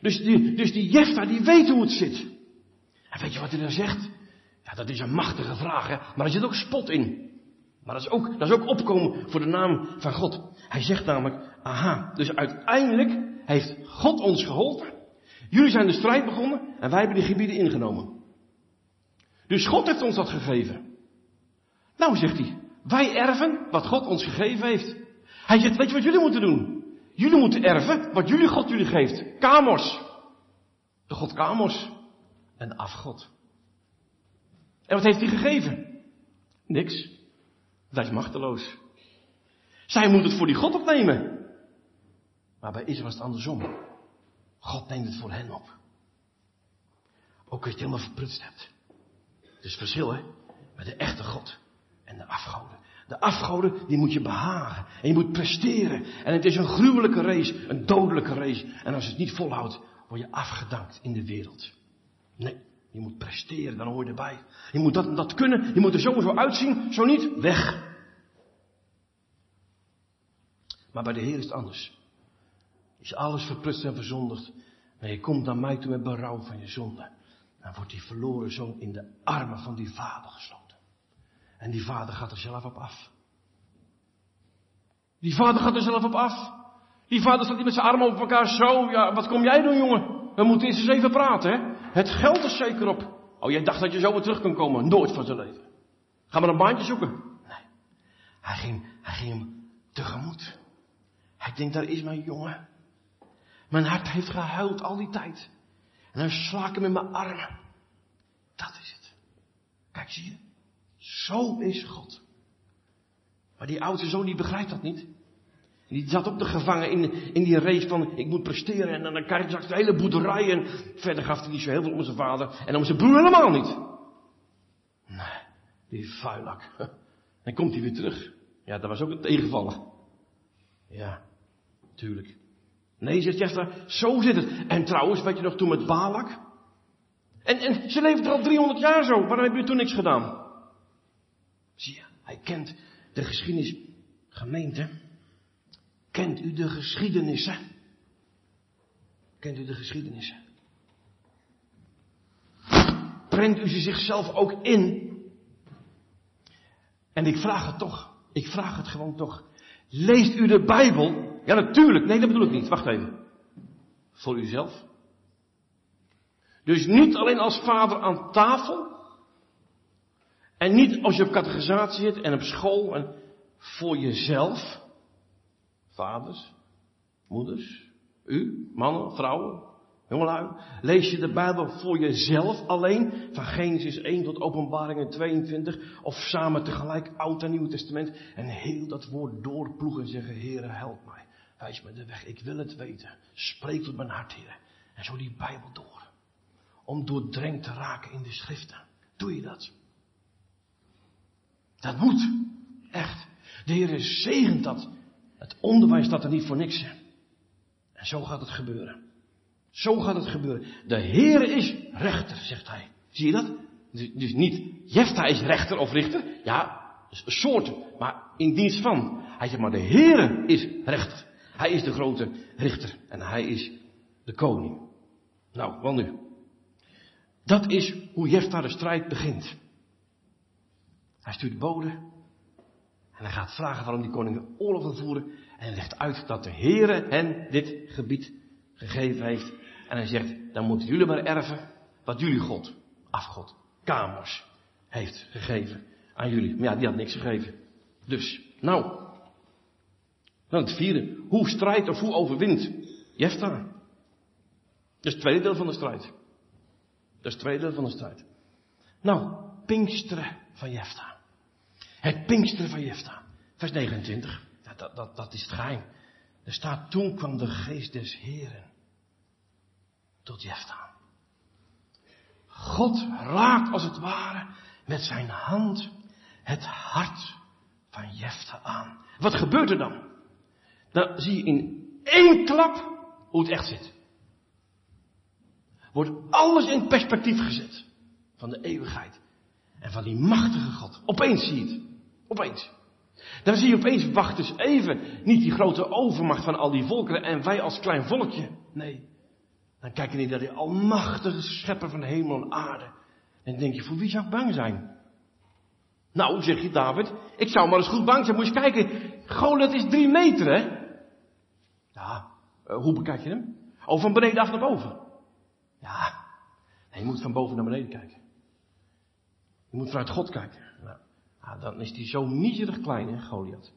Dus die, dus die Jefta, die weet hoe het zit. En weet je wat hij dan zegt? Ja, dat is een machtige vraag, hè? maar er zit ook spot in. Maar dat is, ook, dat is ook opkomen voor de naam van God. Hij zegt namelijk, aha, dus uiteindelijk heeft God ons geholpen. Jullie zijn de strijd begonnen en wij hebben die gebieden ingenomen. Dus God heeft ons dat gegeven. Nou, zegt hij, wij erven wat God ons gegeven heeft. Hij zegt, weet je wat jullie moeten doen? Jullie moeten erven wat jullie God jullie geeft. Kamos. De God Kamos. Een afgod. En wat heeft hij gegeven? Niks. Dat is machteloos. Zij moet het voor die God opnemen. Maar bij Israël was het andersom. God neemt het voor hen op. Ook als je het helemaal verprutst hebt. Het is verschil, hè? Met de echte God en de afgoden. De afgoden, die moet je behagen. En je moet presteren. En het is een gruwelijke race, een dodelijke race. En als het niet volhoudt, word je afgedankt in de wereld. Nee, je moet presteren, dan hoor je erbij. Je moet dat, dat kunnen, je moet er sowieso uitzien, zo niet, weg. Maar bij de Heer is het anders. Is alles verprutst en verzondigd. En je komt naar mij toe met berouw van je zonde. Dan wordt die verloren zoon in de armen van die vader gesloten. En die vader gaat er zelf op af. Die vader gaat er zelf op af. Die vader staat niet met zijn armen op elkaar zo. Ja, wat kom jij doen, jongen? We moeten eerst eens even praten, hè? Het geld is zeker op. Oh, jij dacht dat je zo weer terug kon komen. Nooit van zijn leven. Ga maar een baantje zoeken. Nee. Hij ging, hij ging hem tegemoet. Hij denkt, daar is mijn jongen. Mijn hart heeft gehuild al die tijd. En dan sla ik hem in mijn armen. Dat is het. Kijk, zie je? Zo is God. Maar die oudste zoon die begrijpt dat niet. Die zat ook de gevangen in, in die race van ik moet presteren en dan krijg straks de hele boerderij en verder gaf hij niet zo heel veel om zijn vader en om zijn broer helemaal niet. Nee, die vuilak. [laughs] Dan komt hij weer terug. Ja, dat was ook een tegenvallen. Ja, tuurlijk. Nee, zegt Jester, zo zit het. En trouwens, weet je nog toen met Balak? En, en ze leefde al 300 jaar zo. Waarom heb je toen niks gedaan? Zie je, hij kent de geschiedenis. Gemeente, kent u de geschiedenissen? Kent u de geschiedenissen? Brengt u ze zichzelf ook in? En ik vraag het toch. Ik vraag het gewoon toch. Leest u de Bijbel? Ja, natuurlijk. Nee, dat bedoel ik niet. Wacht even. Voor uzelf. Dus niet alleen als vader aan tafel. En niet als je op categorisatie zit en op school en voor jezelf. Vaders, moeders, u, mannen, vrouwen, jongelui. Lees je de Bijbel voor jezelf alleen, van Genesis 1 tot Openbaringen 22, of samen tegelijk Oud en Nieuw Testament, en heel dat woord doorploegen en zeggen, Heere, help mij. Wijs me de weg, ik wil het weten. Spreek tot mijn hart, Heer. En zo die Bijbel door. Om doordrenkt te raken in de schriften. Doe je dat? Dat moet. Echt. De Heer zegent dat. Het onderwijs staat er niet voor niks. En zo gaat het gebeuren. Zo gaat het gebeuren. De Heer is rechter, zegt hij. Zie je dat? Dus, dus niet Jefta is rechter of richter. Ja, soorten, maar in dienst van. Hij zegt maar de Heer is rechter. Hij is de grote richter en hij is de koning. Nou, wat nu? Dat is hoe Jefta de strijd begint. Hij stuurt bode en hij gaat vragen waarom die koning de oorlog wil voeren en hij legt uit dat de Heere hen dit gebied gegeven heeft en hij zegt, dan moeten jullie maar erven wat jullie God, afgod, kamers, heeft gegeven aan jullie. Maar ja, die had niks gegeven. Dus, nou, dan het vierde. Hoe strijdt of hoe overwint Jefta? Dat is het tweede deel van de strijd. Dat is het tweede deel van de strijd. Nou, Pinksteren van Jefta. Het Pinksteren van Jefta. Vers 29. dat, dat, dat is het geheim. Er staat, toen kwam de geest des Heren tot Jefta. God raakt als het ware met zijn hand het hart van Jefta aan. Wat gebeurt er dan? Dan zie je in één klap hoe het echt zit. Wordt alles in perspectief gezet. Van de eeuwigheid. En van die machtige God. Opeens zie je het. Opeens. Dan zie je opeens, wacht eens even, niet die grote overmacht van al die volkeren en wij als klein volkje. Nee. Dan kijk je niet naar die almachtige schepper van hemel en aarde. En denk je, voor wie zou ik bang zijn? Nou, zeg je David, ik zou maar eens goed bang zijn. Moet je kijken, Goliath is drie meter, hè? Ja, uh, hoe bekijk je hem? Oh, van beneden af naar boven. Ja, je moet van boven naar beneden kijken. Je moet vanuit God kijken. Nou, ah, dan is hij zo miserig klein, hè, Goliath.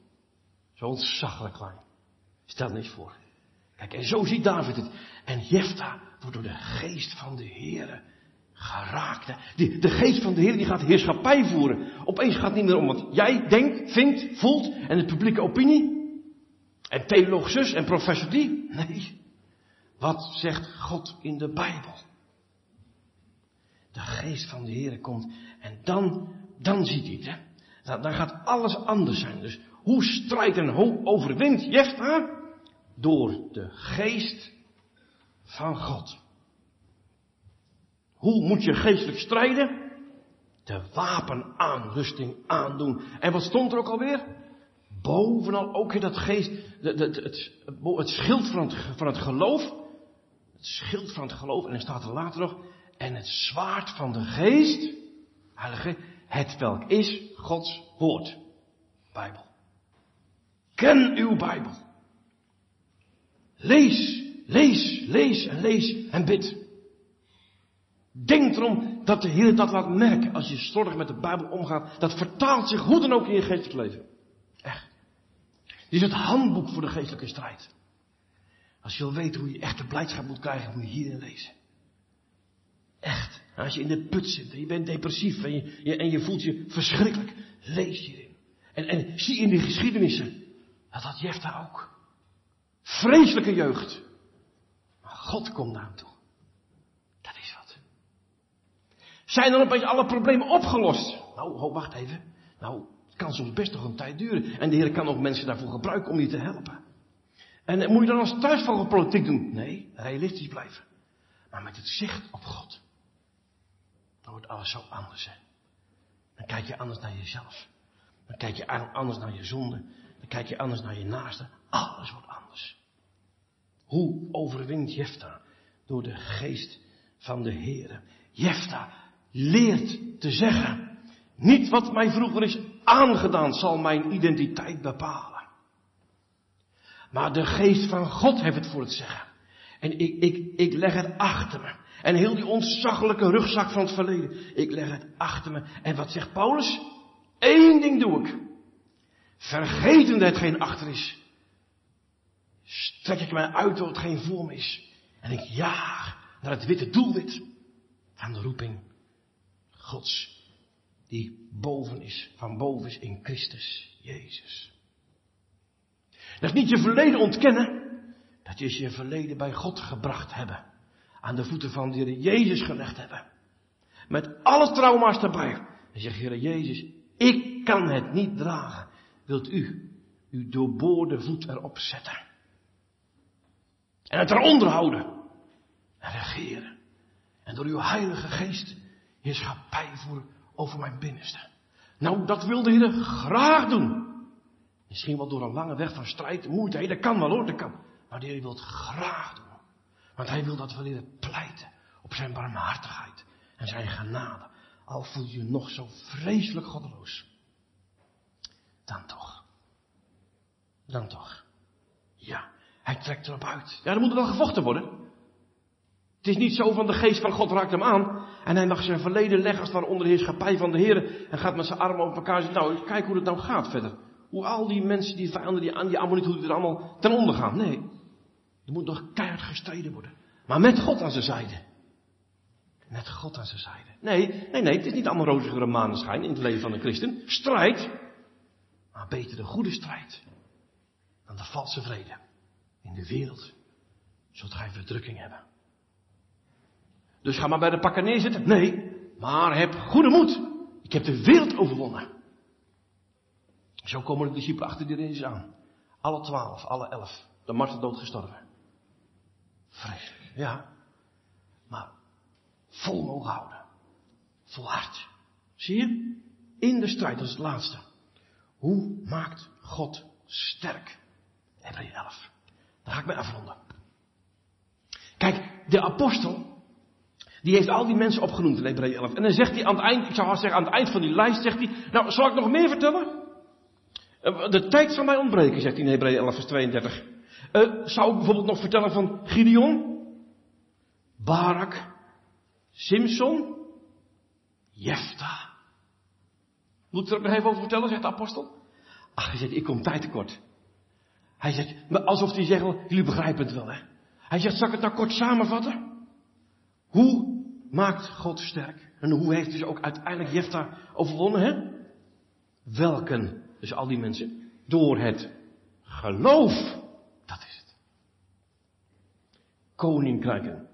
Zo ontzaglijk klein. Stel eens voor. Kijk, en zo ziet David het. En Jefta wordt door de geest van de Heer geraakt. De, de geest van de Heer die gaat heerschappij voeren. Opeens gaat het niet meer om wat jij denkt, vindt, voelt en de publieke opinie. En theoloog zus en professor die. Nee. Wat zegt God in de Bijbel? De geest van de Heer komt en dan, dan ziet hij het. Hè? Dan, dan gaat alles anders zijn. Dus hoe strijdt en hoe overwint Jefta? Door de geest van God. Hoe moet je geestelijk strijden? De wapenaanrusting aandoen. En wat stond er ook alweer? Bovenal ook dat geest, het, het, het, het schild van het, van het geloof. Het schild van het geloof. En dan staat er later nog, en het zwaard van de geest, heilige, het welk is Gods woord. Bijbel. Ken uw Bijbel. Lees, lees, lees en lees en bid. Denk erom dat de Heer dat laat merken als je slordig met de Bijbel omgaat. Dat vertaalt zich hoe dan ook in je geestelijk leven. Dit is het handboek voor de geestelijke strijd. Als je wil weten hoe je echte blijdschap moet krijgen, moet je hierin lezen. Echt. Als je in de put zit en je bent depressief en je, en je voelt je verschrikkelijk, lees hierin. En, en zie in die geschiedenissen, dat had Jefta ook. Vreselijke jeugd. Maar God komt naar hem toe. Dat is wat. Zijn dan opeens alle problemen opgelost? Nou, ho, wacht even. Nou, het kan soms best nog een tijd duren. En de Heer kan ook mensen daarvoor gebruiken om je te helpen. En moet je dan als thuisvogelpolitiek doen? Nee, realistisch blijven. Maar met het zicht op God. Dan wordt alles zo anders. Dan kijk je anders naar jezelf. Dan kijk je anders naar je zonde. Dan kijk je anders naar je naaste. Alles wordt anders. Hoe overwint Jefta? Door de geest van de Heer. Jefta leert te zeggen. Niet wat mij vroeger is aangedaan zal mijn identiteit bepalen. Maar de geest van God heeft het voor het zeggen. En ik, ik, ik leg het achter me. En heel die ontzaglijke rugzak van het verleden. Ik leg het achter me. En wat zegt Paulus? Eén ding doe ik. Vergetende hetgeen achter is. Strek ik mij uit door hetgeen voor me is. En ik jaag naar het witte doelwit. Van de roeping Gods. Die boven is, van boven is in Christus Jezus. Dat is niet je verleden ontkennen. Dat is je verleden bij God gebracht hebben. Aan de voeten van de Heer Jezus gelegd hebben. Met alle trauma's erbij. Dan zeg Heer Jezus, ik kan het niet dragen. Wilt u uw doorboorde voet erop zetten? En het eronder houden. En regeren. En door uw heilige geest heerschappij voeren over mijn binnenste. Nou, dat wil de Heer graag doen. Misschien wel door een lange weg van strijd, moeite. Dat kan wel hoor, dat kan. Maar de Heer wil het graag doen. Want Hij wil dat we leren pleiten op zijn barmhartigheid en zijn genade. Al voel je je nog zo vreselijk goddeloos. Dan toch. Dan toch. Ja, hij trekt erop uit. Ja, er moet er wel gevochten worden. Het is niet zo van de geest van God raakt hem aan. En hij mag zijn verleden leggen als ware onder de heerschappij van de Heer. En gaat met zijn armen op elkaar zitten. Nou, kijk hoe het nou gaat verder. Hoe al die mensen, die vijanden, die aan die ammonieten, hoe die er allemaal ten onder gaan. Nee. Er moet nog keihard gestreden worden. Maar met God aan zijn zijde. Met God aan zijn zijde. Nee, nee, nee, het is niet allemaal rozige maneschijn in het leven van een christen. Strijd. Maar beter de goede strijd. Dan de valse vrede. In de wereld zult gij verdrukking hebben. Dus ga maar bij de pakken neerzitten. Nee, maar heb goede moed. Ik heb de wereld overwonnen. Zo komen de discipelen achter de Jezus aan. Alle twaalf, alle elf. De marteldood gestorven. Vreselijk, ja. Maar vol mogen houden. Volhard. Zie je? In de strijd, dat is het laatste. Hoe maakt God sterk? Hebreeën 11. Daar ga ik mee afronden. Kijk, de apostel, die heeft al die mensen opgenoemd in Hebreeën 11. En dan zegt hij aan het eind, ik zou zeggen aan het eind van die lijst, zegt hij, nou, zal ik nog meer vertellen? Eh, de tijd zal mij ontbreken, zegt hij in Hebreeën 11 vers 32. Uh, zou ik bijvoorbeeld nog vertellen van Gideon, Barak, Simson, Jefta. Moet ik er nog even over vertellen, zegt de apostel? Ach, hij zegt, ik kom tijd tekort. Hij zegt, alsof hij zegt, jullie begrijpen het wel, hè? Hij zegt, zal ik het nou kort samenvatten? Hoe maakt God sterk? En hoe heeft ze ook uiteindelijk Jefta overwonnen, hè? Welken, dus al die mensen, door het geloof. Dat is het. Koninkrijken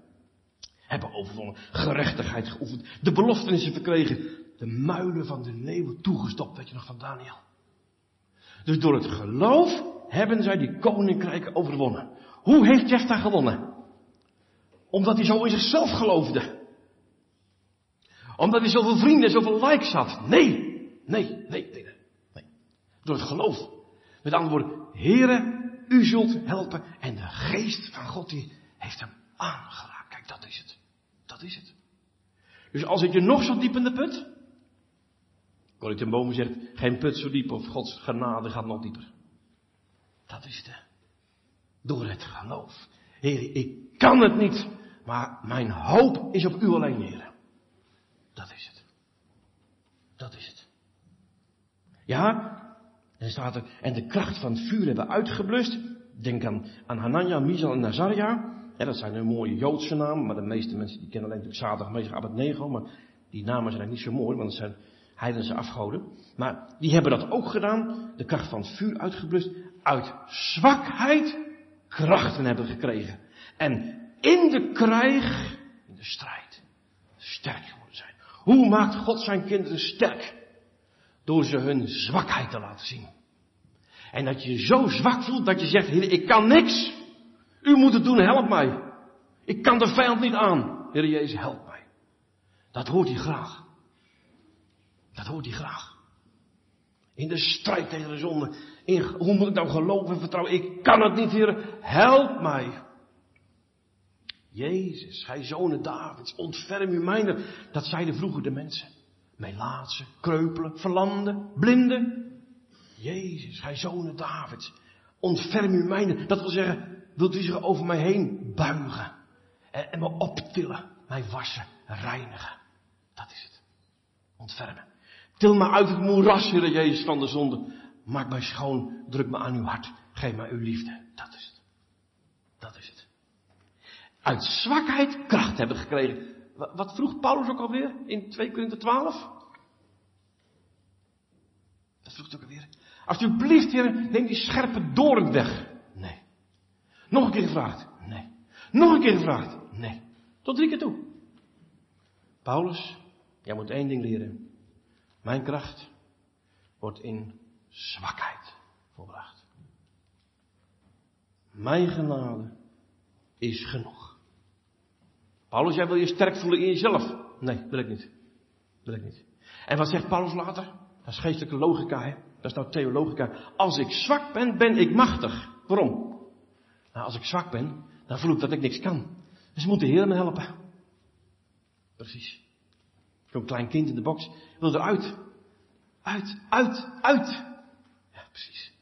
hebben overwonnen, gerechtigheid geoefend, de beloftenissen verkregen, de muilen van de leeuwen toegestopt, weet je nog van Daniel. Dus door het geloof hebben zij die koninkrijken overwonnen. Hoe heeft Jefta gewonnen? Omdat hij zo in zichzelf geloofde. Omdat hij zoveel vrienden, zoveel likes had. Nee, nee, nee, nee, nee. Door het geloof. Met andere woorden, Heere, u zult helpen. En de geest van God die heeft hem aangeraakt. Kijk, dat is het. Dat is het. Dus als ik je nog zo diep in de put. Corrie ten Bomen zegt, geen put zo diep of Gods genade gaat nog dieper. Dat is het. Door het geloof. Heer, ik kan het niet. Maar mijn hoop is op u alleen, Heer. Dat is het. Dat is het. Ja, en staat er, en de kracht van het vuur hebben uitgeblust. Denk aan, aan Hanania, Misal en Nazaria. Dat zijn een mooie Joodse namen, maar de meeste mensen die kennen alleen natuurlijk meestal Abednego, maar die namen zijn eigenlijk niet zo mooi, want het zijn heidense afgoden. Maar die hebben dat ook gedaan, de kracht van het vuur uitgeblust, uit zwakheid krachten hebben gekregen. En in de krijg, in de strijd, sterk. Hoe maakt God zijn kinderen sterk? Door ze hun zwakheid te laten zien. En dat je je zo zwak voelt dat je zegt, Heer, ik kan niks. U moet het doen, help mij. Ik kan de vijand niet aan. Heer Jezus, help mij. Dat hoort hij graag. Dat hoort hij graag. In de strijd tegen de zonde. In, hoe moet ik nou geloven en vertrouwen? Ik kan het niet, Heer. Help mij. Jezus, gij zonen Davids, ontferm u mijne. Dat zeiden vroeger de mensen. Melaatse, kreupelen, verlamden, blinden. Jezus, gij zonen Davids, ontferm u mijne. Dat wil zeggen, wilt u zich over mij heen buigen. En, en me optillen, mij wassen, reinigen. Dat is het. Ontfermen. Til me uit het moeras, Heer Jezus, van de zonde. Maak mij schoon, druk me aan uw hart. Geef mij uw liefde. Dat is het. Dat is het. Uit zwakheid kracht hebben gekregen. Wat vroeg Paulus ook alweer in 2 Korinther 12? Dat vroeg hij ook alweer. Alsjeblieft, Heer, neem die scherpe doorn weg. Nee. Nog een keer gevraagd. Nee. Nog een keer gevraagd. Nee. Tot drie keer toe. Paulus, jij moet één ding leren. Mijn kracht wordt in zwakheid volbracht. Mijn genade is genoeg. Paulus, jij wil je sterk voelen in jezelf. Nee, wil ik niet. Wil ik niet. En wat zegt Paulus later? Dat is geestelijke logica, hè? Dat is nou theologica. Als ik zwak ben, ben ik machtig. Waarom? Nou, als ik zwak ben, dan voel ik dat ik niks kan. Dus moet de Heer me helpen. Precies. Zo'n klein kind in de box wil eruit. Uit, uit, uit. Ja, precies.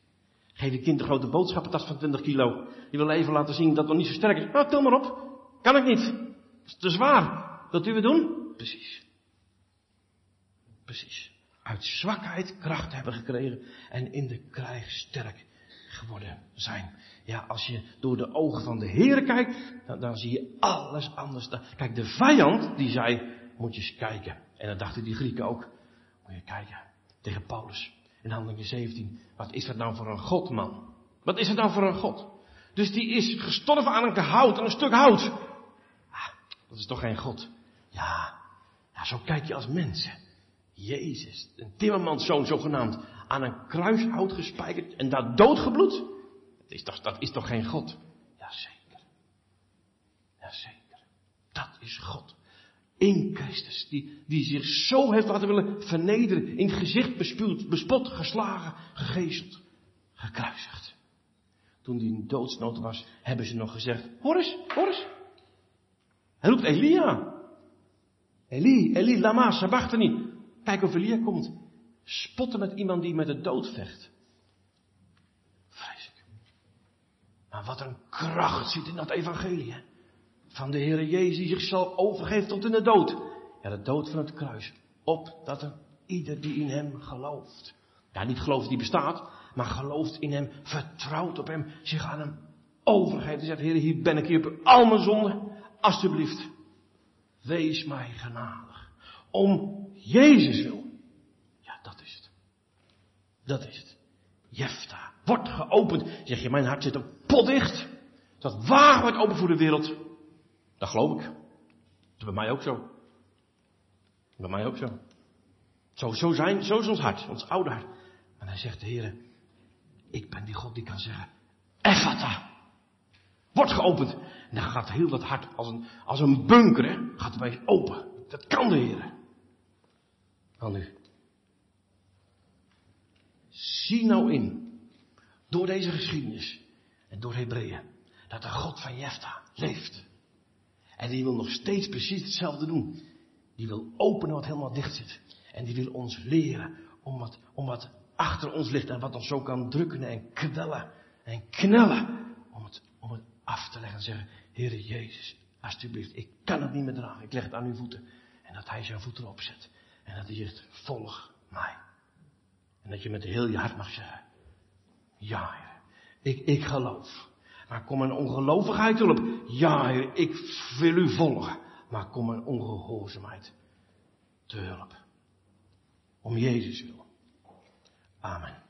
Geef je kind een grote boodschappentas van 20 kilo. Die wil even laten zien dat het nog niet zo sterk is. Nou, tel maar op. Kan ik niet. Dat is te zwaar. Wilt u het doen? Precies. Precies. Uit zwakheid kracht hebben gekregen en in de krijg sterk geworden zijn. Ja, als je door de ogen van de Heer kijkt, dan, dan zie je alles anders. Kijk, de vijand die zei, moet je eens kijken. En dat dachten die Grieken ook. Moet je kijken. Tegen Paulus. In handelingen 17. Wat is dat nou voor een God, man? Wat is het nou voor een God? Dus die is gestorven aan een hout, aan een stuk hout. Dat is toch geen God? Ja, ja zo kijk je als mensen. Jezus, een timmermanszoon zogenaamd, aan een kruishout gespijkerd en daar doodgebloed. is toch, dat is toch geen God? Jazeker. Jazeker. Dat is God. In Christus. Die, die zich zo heeft laten willen vernederen. In het gezicht bespuwd, bespot, geslagen, gegezeld, gekruisigd. Toen hij in doodsnood was, hebben ze nog gezegd, hoor eens. Hij roept Elia. Eli, Eli, lama sabachthani. Kijk of Elia komt. Spotten met iemand die met de dood vecht. Vreselijk. Maar wat een kracht zit in dat evangelie. Hè? Van de Heere Jezus die zichzelf overgeeft tot in de dood. Ja, de dood van het kruis. Opdat er ieder die in hem gelooft. Ja, niet gelooft die bestaat, maar gelooft in hem, vertrouwt op hem, zich aan hem overgeeft. En zegt, Heer, hier ben ik hier op al mijn zonden. Alsjeblieft, wees mij genadig. Om Jezus wil. Ja, dat is het. Dat is het. Jefta wordt geopend. Zeg je, mijn hart zit op potdicht. Dat wagen wordt open voor de wereld. Dat geloof ik. Dat is bij mij ook zo. Bij mij ook zo. Zo, zo, zijn, zo is ons hart, ons oude hart. En hij zegt, de Heer, ik ben die God die kan zeggen, Effata. Wordt geopend. En dan gaat heel dat hart als een, als een bunker, hè, gaat erbij open. Dat kan de Heer. Wel nu. Zie nou in, door deze geschiedenis en door Hebreeën, dat de God van Jefta leeft. En die wil nog steeds precies hetzelfde doen. Die wil openen wat helemaal dicht zit. En die wil ons leren om wat, om wat achter ons ligt en wat ons zo kan drukken en kwellen en knellen. Om het, om het af te leggen en zeggen, Heere Jezus, alsjeblieft, ik kan het niet meer dragen. Ik leg het aan uw voeten. En dat hij zijn voeten opzet. En dat hij zegt, volg mij. En dat je met heel je hart mag zeggen, ja, Heer, ik, ik geloof. Maar kom mijn ongelovigheid hulp. Ja, Heer, ik wil u volgen. Maar kom mijn ongehoorzaamheid te hulp. Om Jezus wil. Amen.